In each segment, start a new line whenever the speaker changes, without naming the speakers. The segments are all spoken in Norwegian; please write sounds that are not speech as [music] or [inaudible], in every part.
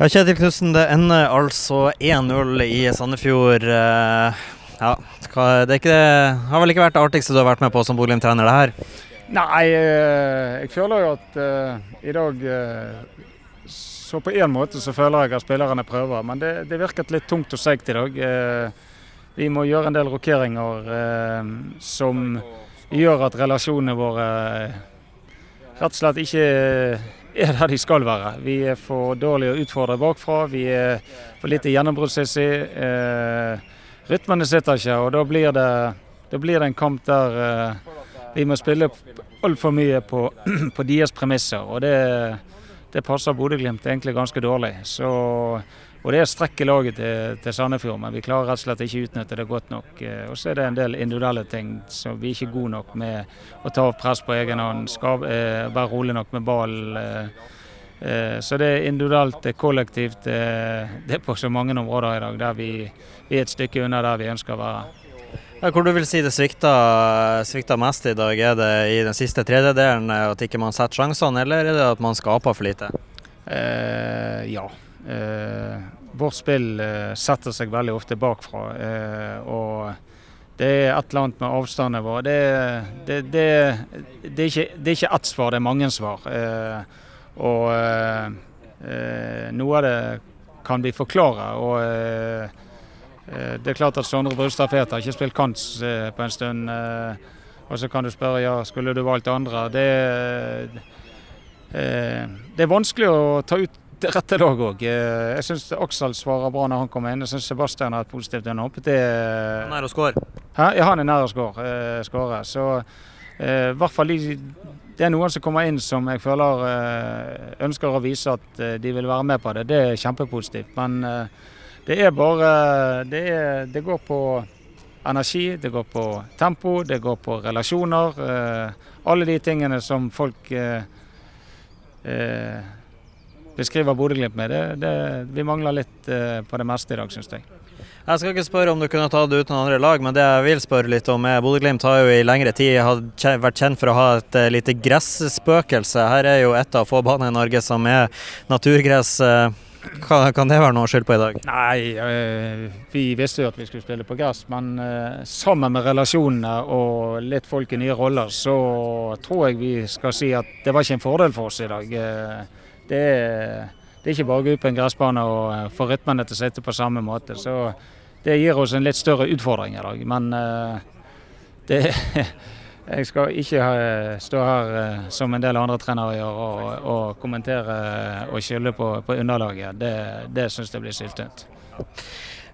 Ja, Kjetil Knutsen, det ender altså 1-0 i Sandefjord. Eh, ja, det, ikke, det, har vel ikke vært det artigste du har vært med på som Bodø-Glimt-trener, det her?
Nei, eh, jeg føler jo at uh, i dag Så på en måte så føler jeg at spillerne prøver, men det, det virket litt tungt og seigt i dag. Vi må gjøre en del rokeringer som gjør at relasjonene våre rett og slett ikke er der de skal være. Vi er for dårlige å utfordre bakfra. Vi er for lite gjennombruddshissig. Eh, rytmene sitter ikke, og da blir det, da blir det en kamp der eh, vi må spille altfor mye på, [clears throat] på, deres premisser. Og det, det passer Bodø-Glimt egentlig ganske dårlig. Så og det er strekk i laget til, til, Sandefjord, men vi klarer rett og slett ikke utnytte det godt nok. Eh, og så er det en del individuelle ting som vi er ikke gode nok med å ta opp press på egen hånd, skal, eh, være rolig nok med ball. Eh, eh, så det er individuelt, det er kollektivt. Eh, det er på så mange områder i dag der vi, vi, er et stykke unna der vi ønsker å være.
Ja, hvor du vil si det svikta, svikta mest i dag? Er det i den siste tredjedelen at ikke man setter sjansene, eller er det at man skaper for lite?
Eh, ja. Eh, vårt spill eh, setter seg veldig ofte bakfra. Eh, og det er et eller annet med avstanden vår. Det, det, det, det, er ikke, det er ikke ett svar, det er mange svar. og noe av det kan vi forklare. og det er klart at Sondre Brustad Fet har ikke spilt kant på en stund. Og så kan du spørre ja, skulle du valgt andre. Det, det er vanskelig å ta ut rette dag òg. Jeg syns Aksel svarer bra når han kommer inn. Jeg syns Sebastian har et positivt innhopp.
Det Han er nær å skåre?
Ja, han er nær å skåre. Eh, Så eh, i hvert fall det er noen som kommer inn som jeg føler eh, ønsker å vise at de vil være med på det. Det er kjempepositivt. Men det er bare det, er, det, går på energi, det går på tempo, det går på relasjoner. alle de tingene som folk eh, beskriver Bodø-Glimt med. Det, det, vi mangler litt uh, på det meste i dag, syns jeg.
Jeg skal ikke spørre om du kunne ta det uten andre lag, men det jeg vil spørre litt om er Bodø-Glimt har jo i lengre tid vært kjent for å ha et uh, lite gresspøkelse. Her er jo et av få baner i Norge som er naturgress. Uh, kan, det være noe å skylde på i dag?
Nei, vi visste jo at vi skulle spille på gress. Men sammen med relasjonene og litt folk i nye roller, så tror jeg vi skal si at det var ikke en fordel for oss i dag det er, det er ikke bare å gå ut på en gressbane og eh, få rytmene til å sitte på samme måte. Så det gir oss en litt større utfordring i dag. Men uh, det [laughs] Jeg skal ikke stå her uh, som en del andre trenere gjør og, og kommentere og skylde på, på underlaget. Det, det syns jeg blir syltynt.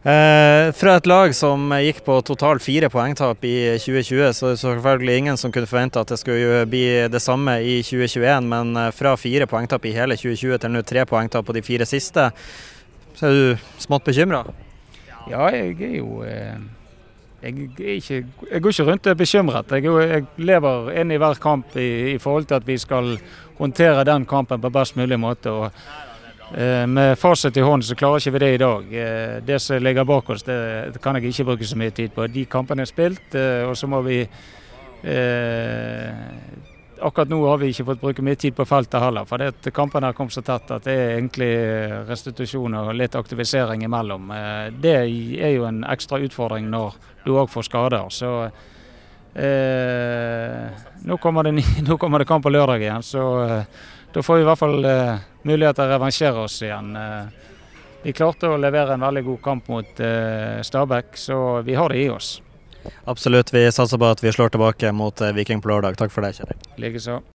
Eh, fra et lag som gikk på totalt fire poengtap i 2020, så er det selvfølgelig ingen som kunne forvente at det skulle bli det samme i 2021. Men eh, fra fire poengtap i hele 2020 til nå tre poengtap på de fire siste, så er du smått bekymra?
Ja, jeg er jo eh, jeg, ikke, jeg, går ikke rundt og er bekymret. Jeg, jeg lever inn i hver kamp i, i, forhold til at vi skal håndtere den kampen på best mulig måte. og med fasit i hånden så klarer ikke vi det i dag. Eh, det som ligger bak oss, det, kan jeg ikke bruke så mye tid på. De kampene er spilt, eh, og så må vi Akkurat nå har vi ikke fått bruke mye tid på feltet heller, for det kampene har kommet så tett at det er egentlig restitusjon og litt aktivisering imellom. Det er jo en ekstra utfordring når du òg får skader. Så eh, nå, kommer det, [laughs] nå, kommer det, kamp på lørdag igjen, så eh, da får vi i hvert fall eh, mulighet til å revansjere oss igjen. Eh, vi klarte å levere en veldig god kamp mot eh, Stabæk, så vi har det i oss.
Absolutt. Vi satser på at vi slår tilbake mot Viking på lørdag. Takk for det, Kjetil.
Likeså.